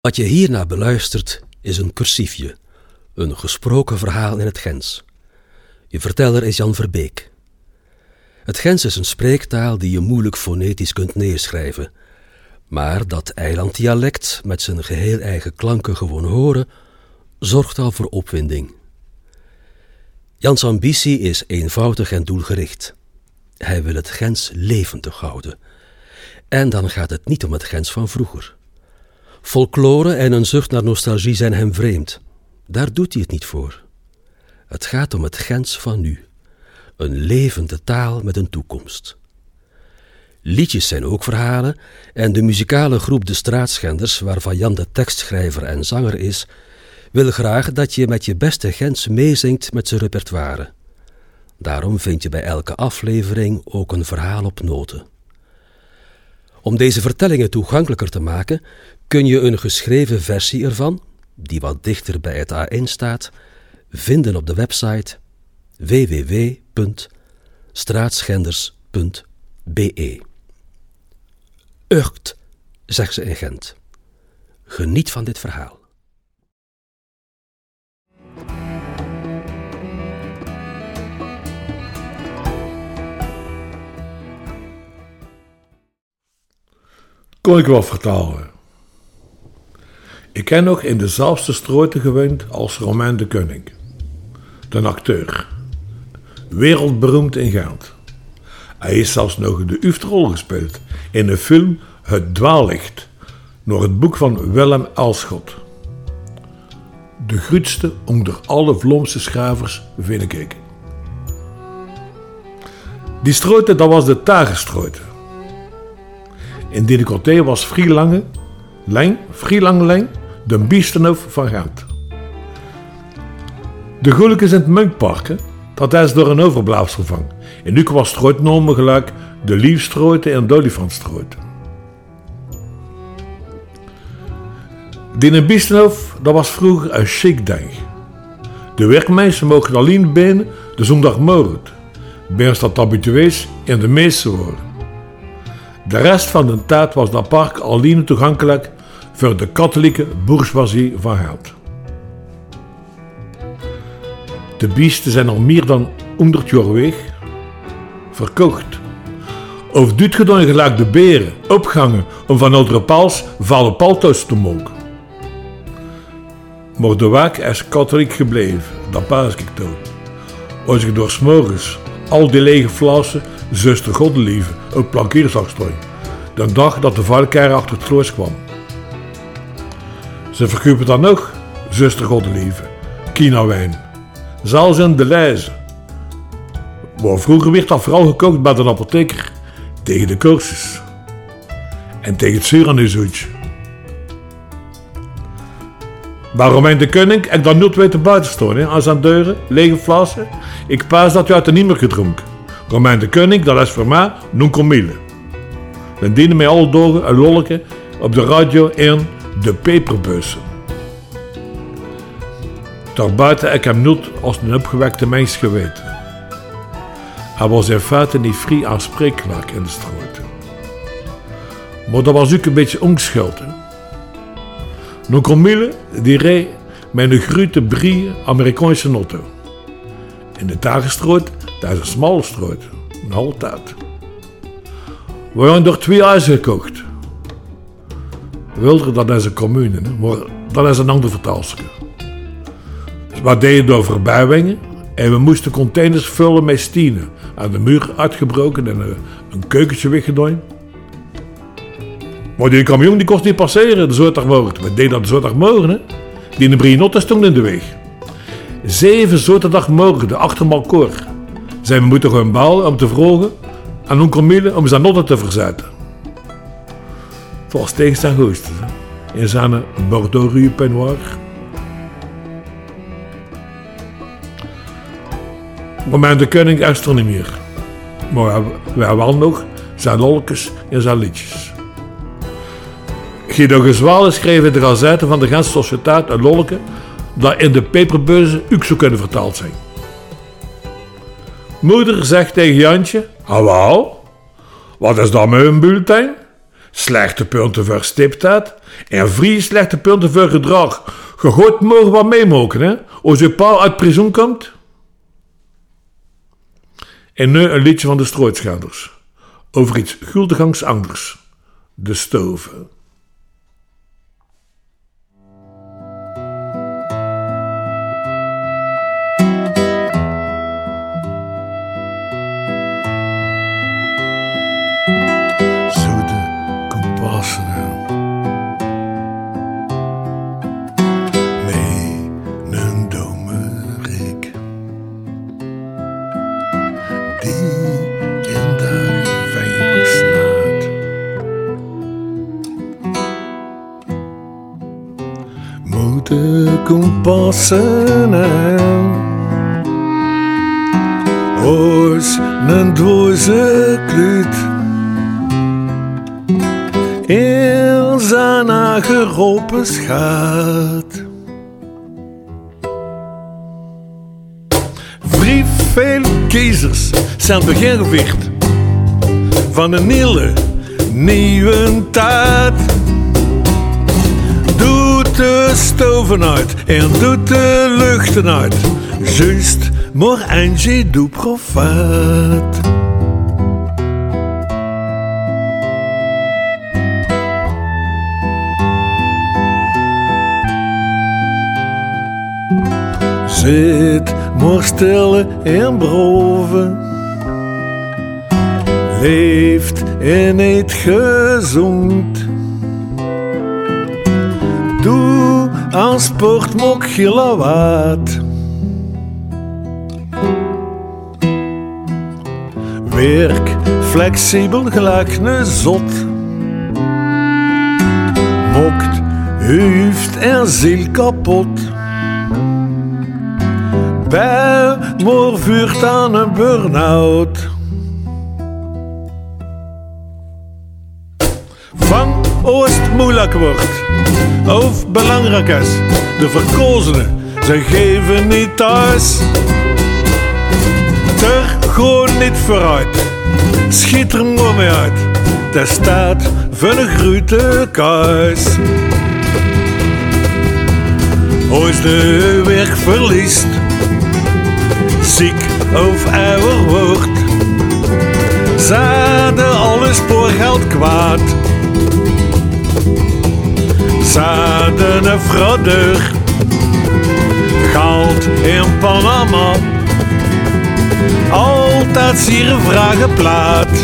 Wat je hierna beluistert is een cursiefje, een gesproken verhaal in het Gens. Je verteller is Jan Verbeek. Het Gens is een spreektaal die je moeilijk fonetisch kunt neerschrijven, maar dat eilanddialect met zijn geheel eigen klanken gewoon horen, zorgt al voor opwinding. Jans ambitie is eenvoudig en doelgericht. Hij wil het Gens levendig houden. En dan gaat het niet om het Gens van vroeger. Folklore en een zucht naar nostalgie zijn hem vreemd. Daar doet hij het niet voor. Het gaat om het Gens van nu. Een levende taal met een toekomst. Liedjes zijn ook verhalen en de muzikale groep De Straatschenders, waarvan Jan de tekstschrijver en zanger is, wil graag dat je met je beste Gens meezingt met zijn repertoire. Daarom vind je bij elke aflevering ook een verhaal op noten. Om deze vertellingen toegankelijker te maken, kun je een geschreven versie ervan, die wat dichter bij het A1 staat, vinden op de website www.straatschenders.be. Ucht, zegt ze in Gent. Geniet van dit verhaal. kon ik wel vertalen. Ik ken nog in dezelfde strooten gewoond als Romain de Koning. De acteur. Wereldberoemd in Gent. Hij heeft zelfs nog de Uftrol gespeeld in de film Het Dwaallicht, naar het boek van Willem Elschot. De grootste onder alle Vlaamse schrijvers vind ik. Die strooten, dat was de Tagenstrooten. In dit was Frielange, Leng, Frielange Leng, de Biestenhof van Gent. De Goelijk is in het Munkpark, dat is door een overblijfsel van. En nu was Strooitnomen gelijk de Liefstrooiten en de Olifantstrooiten. Die Biestenhof, dat was vroeger een chic ding. De werkmeisjes mogen alleen binnen de zondagmorgen. Ben dat habituees in de meeste woorden. De rest van de tijd was dat park alleen toegankelijk voor de katholieke bourgeoisie van Gent. De biesten zijn al meer dan 100 jaar weg, verkocht. Of doet je dan gelijk de beren opgangen om van andere pals vallen palto's te mogen. Maar de waak is katholiek gebleven, dat paas ik toch. Als ik door s'morgens al die lege flassen zuster Godelieve op plankier zag staan, de dag dat de valkaar achter het kloos kwam. Ze verkopen dan nog, zuster Godelieve, kinawijn, zelfs in de lijzen. Maar vroeger werd dat vooral gekocht bij de apotheker tegen de cursus en tegen het zuur. Bij Romein de heb ik dan nooit weten buiten staan, aan zijn deuren, lege flessen. Ik paas dat je uit de meer gedronken. Romein de Koning, dat is voor mij non comille. Dan dienen mij alle dagen een lolletje op de radio in de peperbussen. Daarbuiten ik hem nooit als een opgewekte mens geweten. Hij was in feite niet vrij aanspreekbaar in de straat. Maar dat was ook een beetje onschuld. Comille, die reed met een grote brie Amerikaanse auto. In de Tagenstraat, dat is een smalle straat, nog altijd. We hebben er twee huizen gekocht. Wilder, dat is een commune, maar dat is een ander vertaalstuk. Dus we deden door voorbijwengen en we moesten containers vullen met stenen. Aan de muur uitgebroken en een, een keukentje weggedaan. Maar die camion die kost niet passeren de zondagmorgen. We deden dat de hè. Die in de Brienotte stond in de weg. Zeven zondagmorgen, de achtermalkoor. We moeten gewoon balen om te vragen aan hun Camille om zijn noten te verzetten. Volgens tegen zijn goest. In zijn Bordeaux Rue Peignoir. Maar de koning er meer. Maar hebben wel nog zijn lolkes en zijn liedjes. Guido Gezwalen schreef in de gazette van de Gentse Sociëteit een lolke dat in de peperbeuzen ook zou kunnen vertaald zijn. Moeder zegt tegen Jantje, Hallo, wat is dat met een bulletin? Slechte punten voor stiptheid en vrij slechte punten voor gedrag. Gegooid mogen wat meemoken, hè? Als je pa uit prison komt. En nu een liedje van de Strooitschaders. Over iets guldegangs anders. De stoven. Moeten kompassen aan. Oors een doze kluut. In zijn geropen schaat. Vrij veel kiezers zijn begingewicht van een nieuwe, nieuwe tijd. Stoven uit en doet de luchten uit. Juist, maar Angie doet profijt. Zit maar stille en broven. Leeft en eet gezond. Aan sport mok wat. Werk flexibel gelijk een zot. Mokt hoofd en ziel kapot. Bij maar vuurt aan een burn-out. Van oost moeilijk wordt, of belangrijk is, de verkozenen, ze geven niet thuis. Er gewoon niet vooruit, schiet er maar mee uit, de staat van een grote kuis. Als de weg verliest, ziek of ouder wordt, zaden alle spoorgeld kwaad. Zaden frodder, goud in Panama, altijd zier vragen plaat.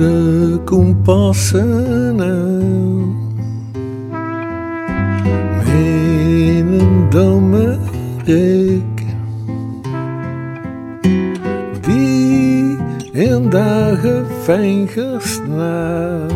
De kompassen aan. Met een domme rik. Die in dagen fijn gesnaad.